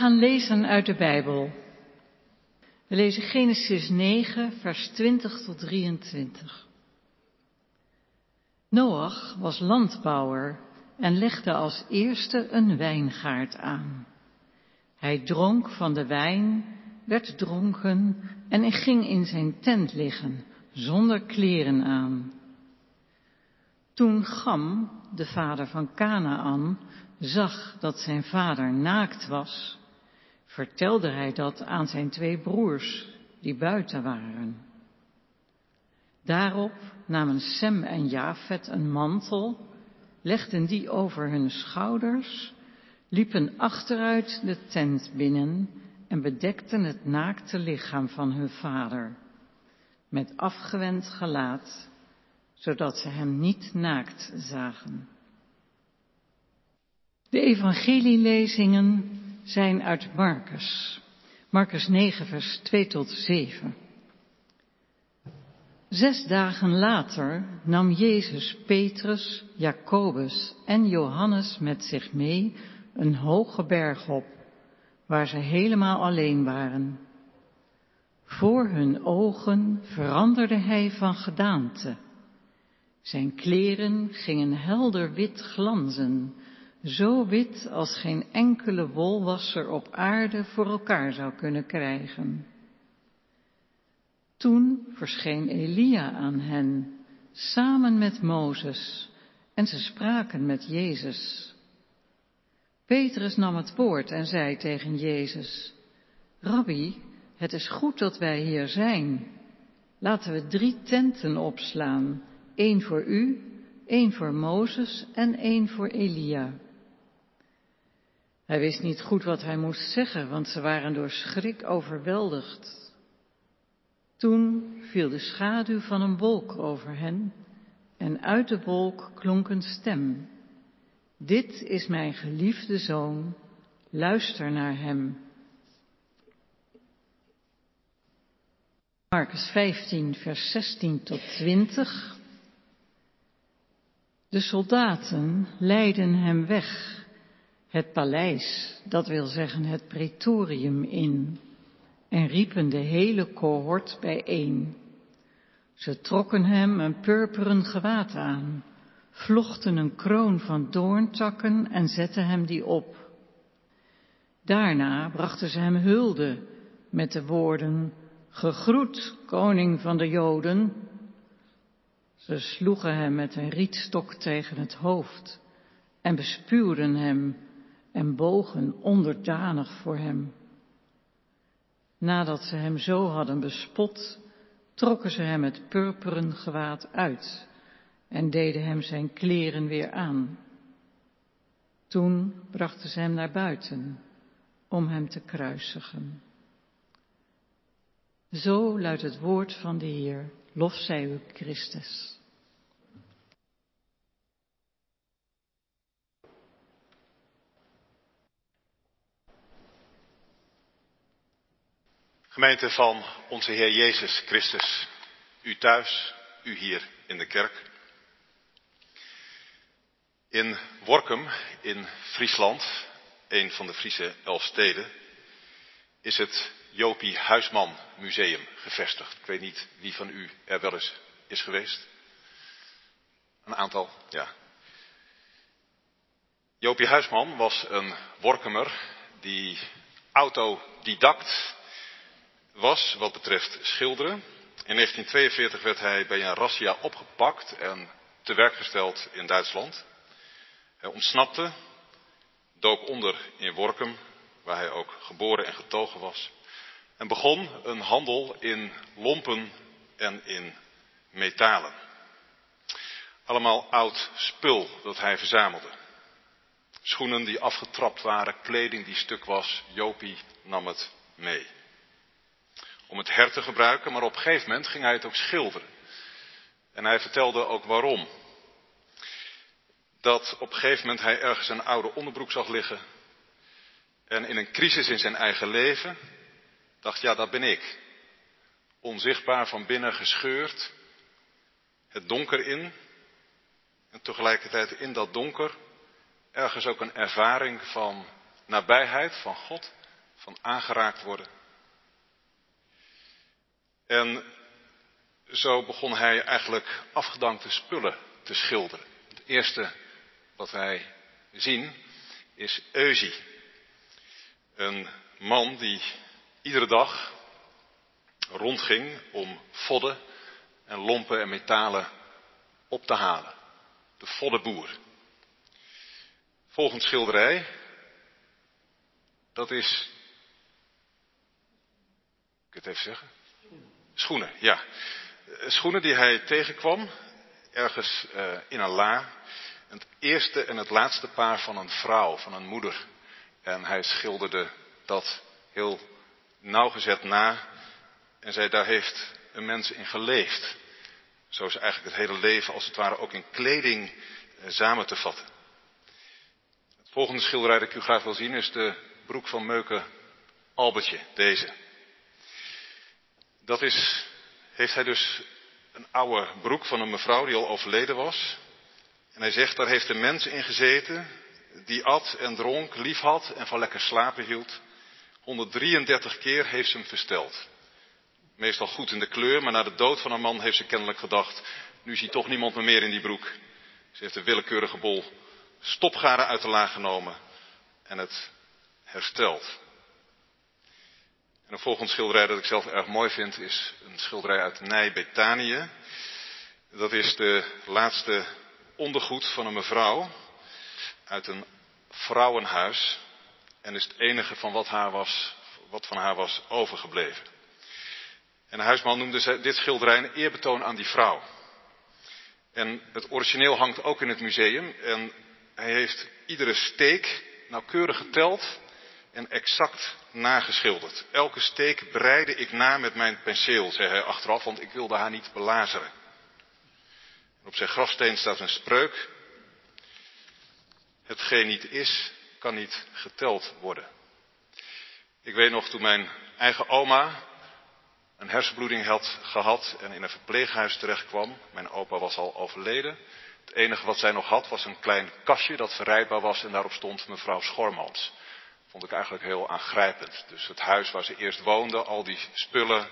gaan lezen uit de Bijbel. We lezen Genesis 9, vers 20 tot 23. Noach was landbouwer en legde als eerste een wijngaard aan. Hij dronk van de wijn, werd dronken en ging in zijn tent liggen, zonder kleren aan. Toen Gam, de vader van Canaan, zag dat zijn vader naakt was, vertelde hij dat aan zijn twee broers die buiten waren. Daarop namen Sem en Jafet een mantel, legden die over hun schouders, liepen achteruit de tent binnen en bedekten het naakte lichaam van hun vader met afgewend gelaat, zodat ze hem niet naakt zagen. De evangelielezingen zijn uit Marcus. Marcus 9, vers 2 tot 7. Zes dagen later nam Jezus Petrus, Jacobus en Johannes met zich mee een hoge berg op, waar ze helemaal alleen waren. Voor hun ogen veranderde hij van gedaante. Zijn kleren gingen helder wit glanzen, zo wit als geen enkele wolwasser op aarde voor elkaar zou kunnen krijgen. Toen verscheen Elia aan hen, samen met Mozes, en ze spraken met Jezus. Petrus nam het woord en zei tegen Jezus, Rabbi, het is goed dat wij hier zijn. Laten we drie tenten opslaan, één voor u, één voor Mozes en één voor Elia. Hij wist niet goed wat hij moest zeggen, want ze waren door schrik overweldigd. Toen viel de schaduw van een wolk over hen en uit de wolk klonk een stem. Dit is mijn geliefde zoon, luister naar hem. Marcus 15, vers 16 tot 20. De soldaten leidden hem weg het paleis, dat wil zeggen het pretorium in, en riepen de hele cohort bijeen. Ze trokken hem een purperen gewaad aan, vlochten een kroon van doorntakken en zetten hem die op. Daarna brachten ze hem hulde met de woorden, gegroet, koning van de Joden. Ze sloegen hem met een rietstok tegen het hoofd en bespuwden hem en bogen onderdanig voor hem. Nadat ze hem zo hadden bespot, trokken ze hem het purperen gewaad uit en deden hem zijn kleren weer aan. Toen brachten ze hem naar buiten om hem te kruisigen. Zo luidt het woord van de Heer, lof zij u Christus. Gemeente van onze Heer Jezus Christus, u thuis, u hier in de kerk. In Workum in Friesland, een van de Friese elf steden, is het Jopie Huisman Museum gevestigd. Ik weet niet wie van u er wel eens is geweest. Een aantal, ja. Jopie Huisman was een Workumer die autodidact was wat betreft schilderen. In 1942 werd hij bij een razzia opgepakt en te werk gesteld in Duitsland. Hij ontsnapte, dook onder in Workum, waar hij ook geboren en getogen was, en begon een handel in lompen en in metalen. Allemaal oud spul dat hij verzamelde. Schoenen die afgetrapt waren, kleding die stuk was, Jopie nam het mee om het her te gebruiken, maar op een gegeven moment ging hij het ook schilderen. En hij vertelde ook waarom. Dat op een gegeven moment hij ergens een oude onderbroek zag liggen. En in een crisis in zijn eigen leven dacht, ja, dat ben ik. Onzichtbaar van binnen gescheurd. Het donker in. En tegelijkertijd in dat donker ergens ook een ervaring van nabijheid van God van aangeraakt worden. En zo begon hij eigenlijk afgedankte spullen te schilderen. Het eerste wat wij zien is Eusie. Een man die iedere dag rondging om vodden en lompen en metalen op te halen. De voddenboer. Volgend schilderij. Dat is. Ik het even zeggen? Schoenen, ja. Schoenen die hij tegenkwam, ergens uh, in een la. Het eerste en het laatste paar van een vrouw, van een moeder. En hij schilderde dat heel nauwgezet na. En zei, daar heeft een mens in geleefd. Zo is eigenlijk het hele leven als het ware ook in kleding uh, samen te vatten. Het volgende schilderij dat ik u graag wil zien is de broek van Meuken Albertje, deze. Dat is, heeft hij dus een oude broek van een mevrouw die al overleden was. En hij zegt, daar heeft een mens in gezeten die at en dronk, lief had en van lekker slapen hield. 133 keer heeft ze hem versteld. Meestal goed in de kleur, maar na de dood van haar man heeft ze kennelijk gedacht, nu ziet toch niemand me meer in die broek. Ze heeft een willekeurige bol stopgaren uit de laag genomen en het hersteld. En een volgend schilderij dat ik zelf erg mooi vind is een schilderij uit Nij, Betanië. Dat is de laatste ondergoed van een mevrouw uit een vrouwenhuis en is het enige van wat, haar was, wat van haar was overgebleven. En de huisman noemde dit schilderij een eerbetoon aan die vrouw. En het origineel hangt ook in het museum en hij heeft iedere steek nauwkeurig geteld en exact nageschilderd. Elke steek breide ik na met mijn penseel, zei hij achteraf, want ik wilde haar niet belazeren. Op zijn grafsteen staat een spreuk. Hetgeen niet is, kan niet geteld worden. Ik weet nog toen mijn eigen oma een hersenbloeding had gehad en in een verpleeghuis terechtkwam. Mijn opa was al overleden. Het enige wat zij nog had was een klein kastje dat verrijdbaar was en daarop stond mevrouw Schormans. Vond ik eigenlijk heel aangrijpend. Dus het huis waar ze eerst woonde, al die spullen,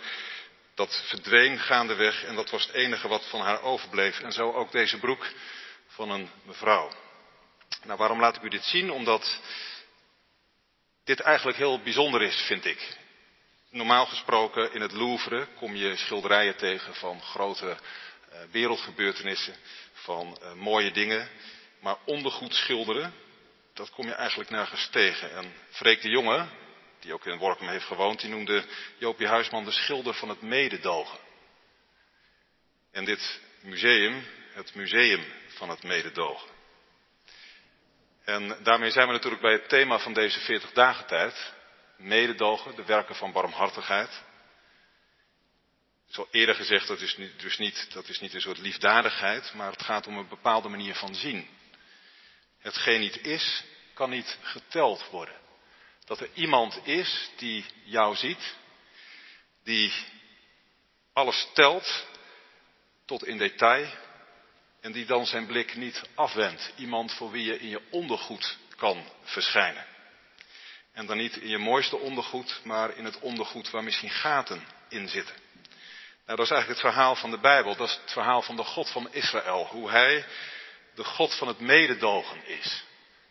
dat verdween gaandeweg en dat was het enige wat van haar overbleef. En zo ook deze broek van een mevrouw. Nou, waarom laat ik u dit zien? Omdat dit eigenlijk heel bijzonder is, vind ik. Normaal gesproken in het Louvre kom je schilderijen tegen van grote uh, wereldgebeurtenissen, van uh, mooie dingen. Maar ondergoed schilderen, dat kom je eigenlijk nergens tegen. En Freek de Jonge, die ook in Workum heeft gewoond, die noemde Joopie Huisman de schilder van het mededogen. En dit museum, het museum van het mededogen. En daarmee zijn we natuurlijk bij het thema van deze 40 dagen tijd. Mededogen, de werken van barmhartigheid. Al eerder gezegd, dat is dus niet, dat is niet een soort liefdadigheid, maar het gaat om een bepaalde manier van zien. Hetgeen niet is, kan niet geteld worden. Dat er iemand is die jou ziet, die alles telt tot in detail en die dan zijn blik niet afwendt. Iemand voor wie je in je ondergoed kan verschijnen. En dan niet in je mooiste ondergoed, maar in het ondergoed waar misschien gaten in zitten. Nou, dat is eigenlijk het verhaal van de Bijbel. Dat is het verhaal van de God van Israël. Hoe hij de God van het mededogen is.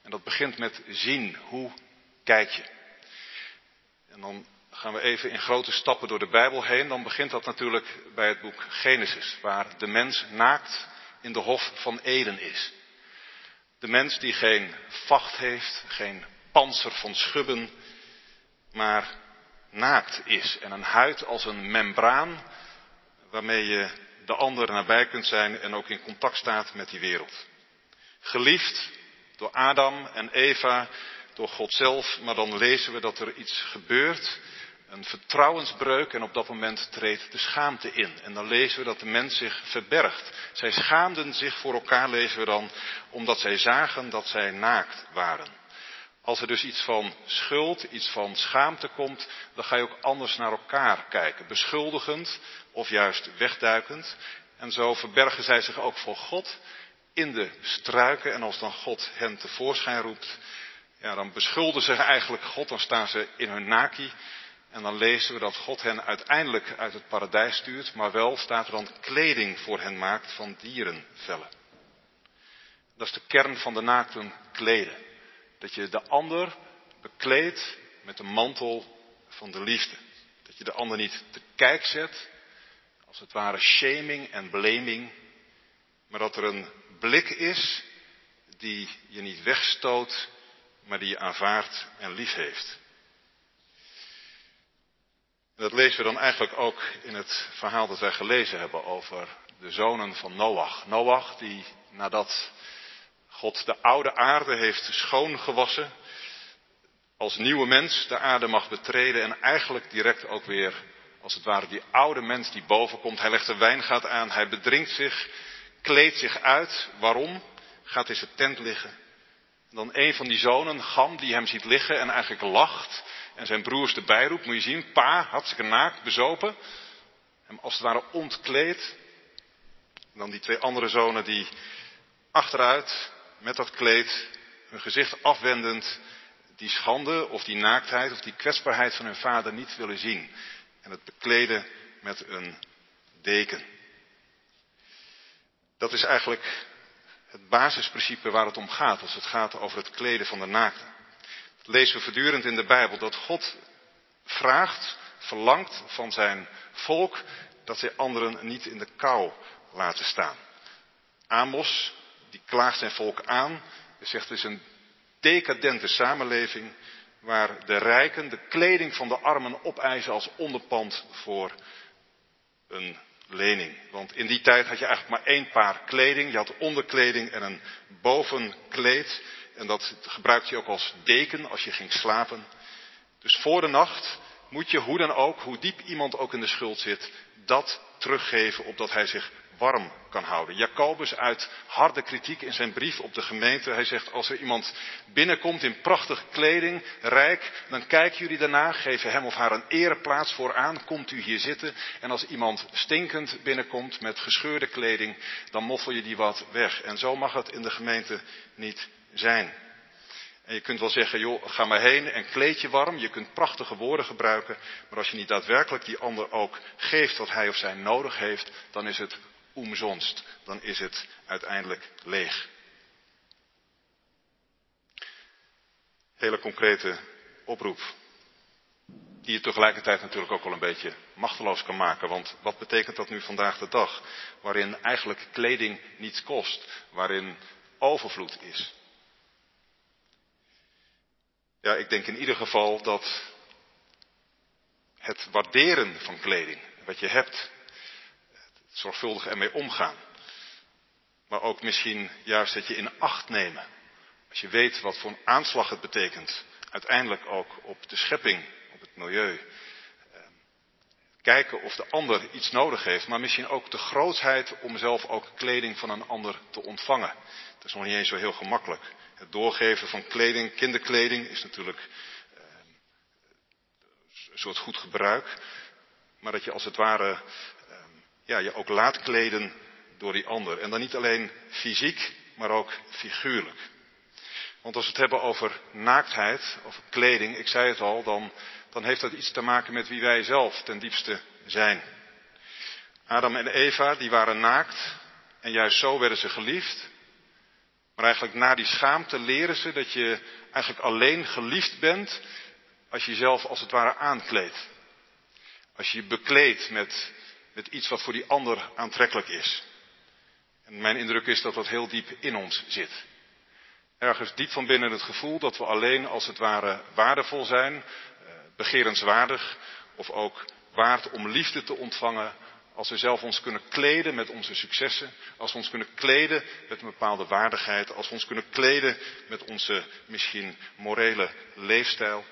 En dat begint met zien. Hoe kijk je? En dan gaan we even in grote stappen door de Bijbel heen. Dan begint dat natuurlijk bij het boek Genesis, waar de mens naakt in de hof van Eden is. De mens die geen vacht heeft, geen panzer van schubben, maar naakt is. En een huid als een membraan waarmee je de ander nabij kunt zijn en ook in contact staat met die wereld. Geliefd door Adam en Eva, door God zelf, maar dan lezen we dat er iets gebeurt, een vertrouwensbreuk en op dat moment treedt de schaamte in. En dan lezen we dat de mens zich verbergt. Zij schaamden zich voor elkaar, lezen we dan, omdat zij zagen dat zij naakt waren. Als er dus iets van schuld, iets van schaamte komt, dan ga je ook anders naar elkaar kijken. Beschuldigend of juist wegduikend. En zo verbergen zij zich ook voor God in de struiken. En als dan God hen tevoorschijn roept, ja, dan beschuldigen ze eigenlijk God, dan staan ze in hun naki. En dan lezen we dat God hen uiteindelijk uit het paradijs stuurt, maar wel staat er dan kleding voor hen maakt van dierenvellen. Dat is de kern van de naakten kleden. Dat je de ander bekleedt met de mantel van de liefde. Dat je de ander niet te kijk zet, als het ware shaming en blaming, maar dat er een blik is die je niet wegstoot, maar die je aanvaardt en lief heeft. Dat lezen we dan eigenlijk ook in het verhaal dat wij gelezen hebben over de zonen van Noach. Noach die nadat God de oude aarde heeft schoongewassen, als nieuwe mens de aarde mag betreden en eigenlijk direct ook weer, als het ware, die oude mens die boven komt. Hij legt de wijngaat aan, hij bedrinkt zich, kleedt zich uit. Waarom? Gaat in zijn tent liggen. Dan een van die zonen, Gam, die hem ziet liggen en eigenlijk lacht en zijn broers erbij roept. Moet je zien, pa, hartstikke naakt, bezopen. Hem als het ware ontkleed. Dan die twee andere zonen die achteruit met dat kleed, hun gezicht afwendend, die schande of die naaktheid of die kwetsbaarheid van hun vader niet willen zien. En het bekleden met een deken. Dat is eigenlijk het basisprincipe waar het om gaat als het gaat over het kleden van de naakte. Dat lezen we voortdurend in de Bijbel dat God vraagt, verlangt van zijn volk dat zij anderen niet in de kou laten staan. Amos, die klaagt zijn volk aan, zegt het is een decadente samenleving waar de rijken de kleding van de armen opeisen als onderpand voor een lening. Want in die tijd had je eigenlijk maar één paar kleding. Je had onderkleding en een bovenkleed. En dat gebruikte je ook als deken als je ging slapen. Dus voor de nacht moet je hoe dan ook, hoe diep iemand ook in de schuld zit, dat teruggeven opdat hij zich warm kan houden. Jacobus uit harde kritiek in zijn brief op de gemeente. Hij zegt, als er iemand binnenkomt in prachtige kleding, rijk, dan kijken jullie daarna, geven hem of haar een ereplaats vooraan, komt u hier zitten. En als iemand stinkend binnenkomt met gescheurde kleding, dan moffel je die wat weg. En zo mag het in de gemeente niet zijn. En je kunt wel zeggen, joh, ga maar heen en kleed je warm. Je kunt prachtige woorden gebruiken. Maar als je niet daadwerkelijk die ander ook geeft wat hij of zij nodig heeft, dan is het Dan is het uiteindelijk leeg. Hele concrete oproep. Die je tegelijkertijd natuurlijk ook wel een beetje machteloos kan maken. Want wat betekent dat nu vandaag de dag? Waarin eigenlijk kleding niets kost. Waarin overvloed is. Ja, ik denk in ieder geval dat het waarderen van kleding, wat je hebt, zorgvuldig ermee omgaan. Maar ook misschien juist dat je in acht nemen. Als je weet wat voor een aanslag het betekent, uiteindelijk ook op de schepping, op het milieu. Ehm, kijken of de ander iets nodig heeft, maar misschien ook de grootheid om zelf ook kleding van een ander te ontvangen. Dat is nog niet eens zo heel gemakkelijk. Het doorgeven van kleding, kinderkleding, is natuurlijk ehm, een soort goed gebruik. Maar dat je als het ware ja, je ook laat kleden door die ander. En dan niet alleen fysiek, maar ook figuurlijk. Want als we het hebben over naaktheid, over kleding, ik zei het al, dan, dan heeft dat iets te maken met wie wij zelf ten diepste zijn. Adam en Eva, die waren naakt en juist zo werden ze geliefd. Maar eigenlijk na die schaamte leren ze dat je eigenlijk alleen geliefd bent als je jezelf als het ware aankleedt. Als je je bekleedt met met iets wat voor die ander aantrekkelijk is. En mijn indruk is dat dat heel diep in ons zit. Ergens diep van binnen het gevoel dat we alleen als het ware waardevol zijn, eh, begerenswaardig of ook waard om liefde te ontvangen als we zelf ons kunnen kleden met onze successen, als we ons kunnen kleden met een bepaalde waardigheid, als we ons kunnen kleden met onze misschien morele leefstijl.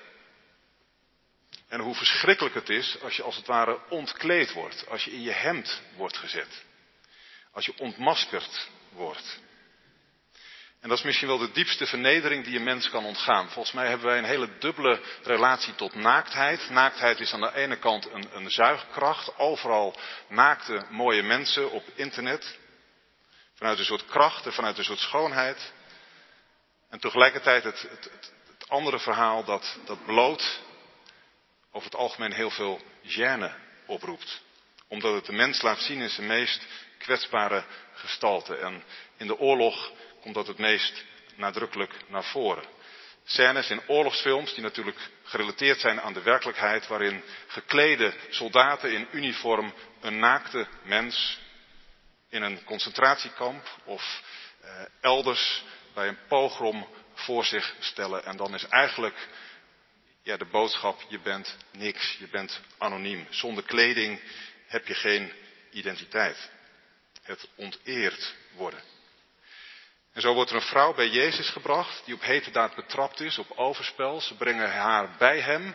En hoe verschrikkelijk het is als je als het ware ontkleed wordt, als je in je hemd wordt gezet, als je ontmaskerd wordt. En dat is misschien wel de diepste vernedering die een mens kan ontgaan. Volgens mij hebben wij een hele dubbele relatie tot naaktheid. Naaktheid is aan de ene kant een, een zuigkracht. Overal naakte mooie mensen op internet. Vanuit een soort kracht en vanuit een soort schoonheid. En tegelijkertijd het, het, het Het andere verhaal dat, dat bloot over het algemeen heel veel gêne oproept. Omdat het de mens laat zien in zijn meest kwetsbare gestalte. En in de oorlog komt dat het meest nadrukkelijk naar voren. Scènes in oorlogsfilms die natuurlijk gerelateerd zijn aan de werkelijkheid, waarin geklede soldaten in uniform een naakte mens in een concentratiekamp of eh, elders bij een pogrom voor zich stellen. En dan is eigenlijk ja, de boodschap, je bent niks, je bent anoniem. Zonder kleding heb je geen identiteit. Het onteerd worden. En zo wordt er een vrouw bij Jezus gebracht die op hete daad betrapt is, op overspel. Ze brengen haar bij hem.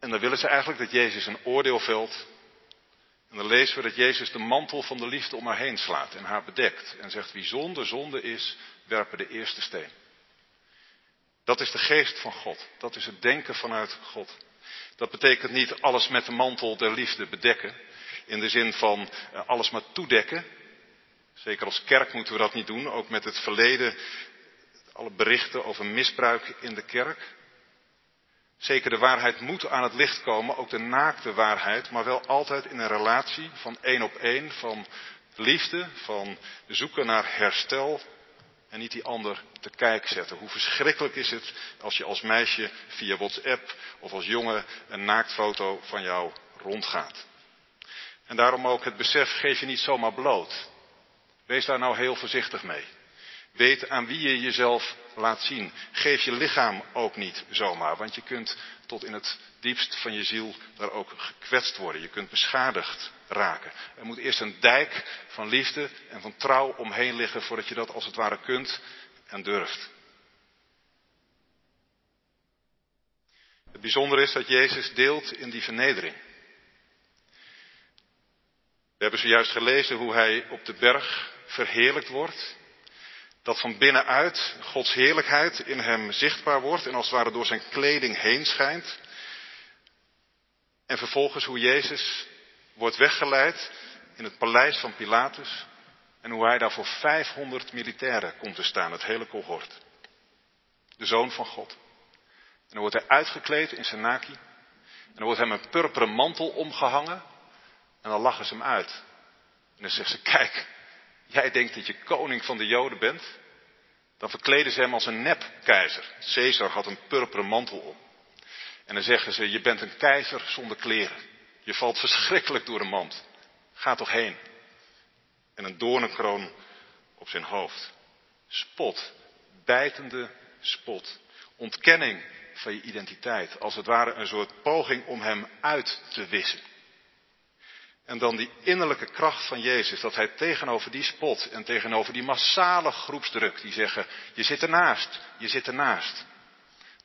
En dan willen ze eigenlijk dat Jezus een oordeel velt. En dan lezen we dat Jezus de mantel van de liefde om haar heen slaat en haar bedekt. En zegt wie zonde zonde is, werpen de eerste steen. Dat is de geest van God. Dat is het denken vanuit God. Dat betekent niet alles met de mantel der liefde bedekken. In de zin van eh, alles maar toedekken. Zeker als kerk moeten we dat niet doen. Ook met het verleden. Alle berichten over misbruik in de kerk. Zeker de waarheid moet aan het licht komen. Ook de naakte waarheid. Maar wel altijd in een relatie van één op één. Van liefde. Van zoeken naar herstel en niet die ander te kijk zetten. Hoe verschrikkelijk is het als je als meisje via WhatsApp of als jongen een naaktfoto van jou rondgaat. En daarom ook het besef, geef je niet zomaar bloot. Wees daar nou heel voorzichtig mee. Weet aan wie je jezelf laat zien. Geef je lichaam ook niet zomaar, want je kunt tot in het diepst van je ziel daar ook gekwetst worden. Je kunt beschadigd raken. Er moet eerst een dijk van liefde en van trouw omheen liggen voordat je dat als het ware kunt en durft. Het bijzondere is dat Jezus deelt in die vernedering. We hebben zojuist gelezen hoe hij op de berg verheerlijkt wordt. Dat van binnenuit Gods heerlijkheid in hem zichtbaar wordt en als het ware door zijn kleding heen schijnt. En vervolgens hoe Jezus wordt weggeleid in het paleis van Pilatus. En hoe hij daar voor 500 militairen komt te staan, het hele cohort. De zoon van God. En dan wordt hij uitgekleed in zijn naki. En dan wordt hem een purperen mantel omgehangen. En dan lachen ze hem uit. En dan zegt ze, kijk, jij denkt dat je koning van de Joden bent? Dan verkleden ze hem als een nepkeizer. Caesar had een purperen mantel om. En dan zeggen ze, je bent een keizer zonder kleren. Je valt verschrikkelijk door de mand. Ga toch heen. En een doornenkroon op zijn hoofd. Spot. Bijtende spot. Ontkenning van je identiteit. Als het ware een soort poging om hem uit te wissen. En dan die innerlijke kracht van Jezus, dat hij tegenover die spot en tegenover die massale groepsdruk, die zeggen, je zit ernaast, je zit ernaast.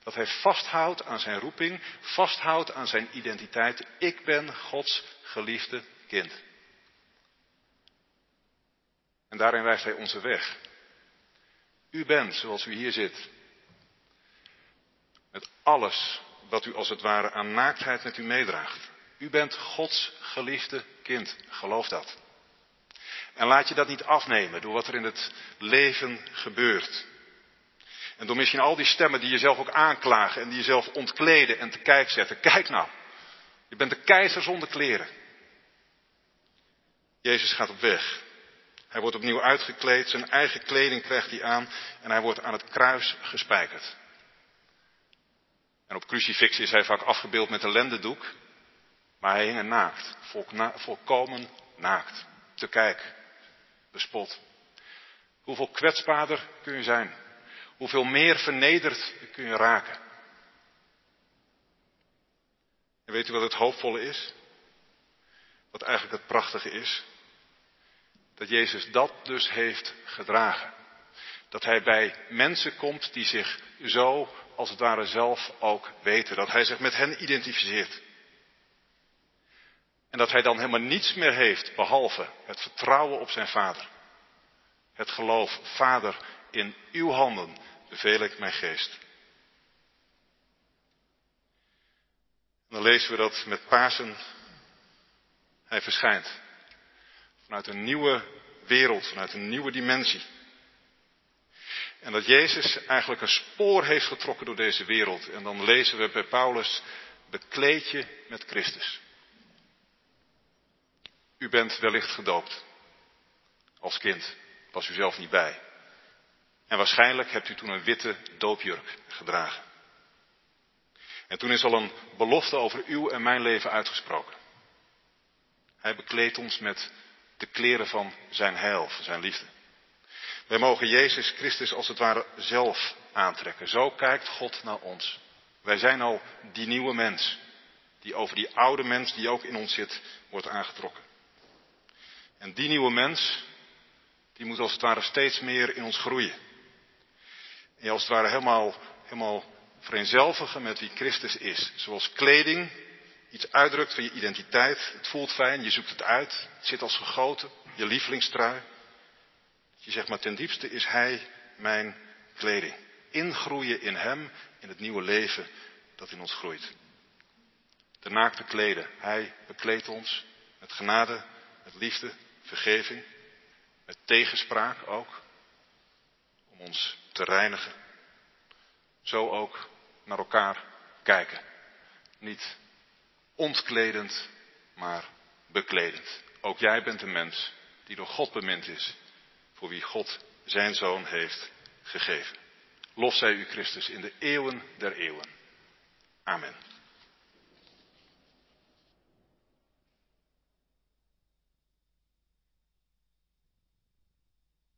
Dat hij vasthoudt aan zijn roeping, vasthoudt aan zijn identiteit. Ik ben Gods geliefde kind. En daarin wijst hij onze weg. U bent zoals u hier zit. Met alles wat u als het ware aan naaktheid met u meedraagt. U bent Gods geliefde kind. Geloof dat. En laat je dat niet afnemen door wat er in het leven gebeurt. En door misschien al die stemmen die jezelf ook aanklagen en die jezelf ontkleden en te kijk zetten. Kijk nou, je bent de keizer zonder kleren. Jezus gaat op weg. Hij wordt opnieuw uitgekleed, zijn eigen kleding krijgt hij aan en hij wordt aan het kruis gespijkerd. En op crucifix is hij vaak afgebeeld met een lendendoek, maar hij hing naakt, volkomen naakt, te kijk, bespot. Hoeveel kwetsbaarder kun je zijn? Hoeveel meer vernederd kun je raken? En weet u wat het hoopvolle is? Wat eigenlijk het prachtige is? Dat Jezus dat dus heeft gedragen. Dat hij bij mensen komt die zich zo als het ware zelf ook weten. Dat hij zich met hen identificeert. En dat hij dan helemaal niets meer heeft behalve het vertrouwen op zijn vader. Het geloof, vader, in uw handen beveel ik mijn geest. dan lezen we dat met Pasen hij verschijnt. Vanuit een nieuwe wereld, vanuit een nieuwe dimensie. En dat Jezus eigenlijk een spoor heeft getrokken door deze wereld. En dan lezen we bij Paulus, bekleed je met Christus. U bent wellicht gedoopt. Als kind. Was u zelf niet bij. En waarschijnlijk hebt u toen een witte doopjurk gedragen. En toen is al een belofte over uw en mijn leven uitgesproken. Hij bekleedt ons met de kleren van zijn heil, van zijn liefde. Wij mogen Jezus Christus als het ware zelf aantrekken. Zo kijkt God naar ons. Wij zijn al die nieuwe mens, die over die oude mens die ook in ons zit, wordt aangetrokken. En die nieuwe mens, die moet als het ware steeds meer in ons groeien. En als het ware helemaal, helemaal vereenzelvigen met wie Christus is. Zoals kleding iets uitdrukt van je identiteit. Het voelt fijn, je zoekt het uit. Het zit als gegoten, je lievelingstrui. Je zegt maar ten diepste is Hij mijn kleding. Ingroeien in Hem, in het nieuwe leven dat in ons groeit. De naakte kleden. Hij bekleedt ons met genade, met liefde, vergeving, met tegenspraak ook. Om ons te reinigen. Zo ook naar elkaar kijken. Niet ontkledend, maar bekledend. Ook jij bent een mens die door God bemind is, voor wie God zijn zoon heeft gegeven. Lof zij u Christus in de eeuwen der eeuwen. Amen.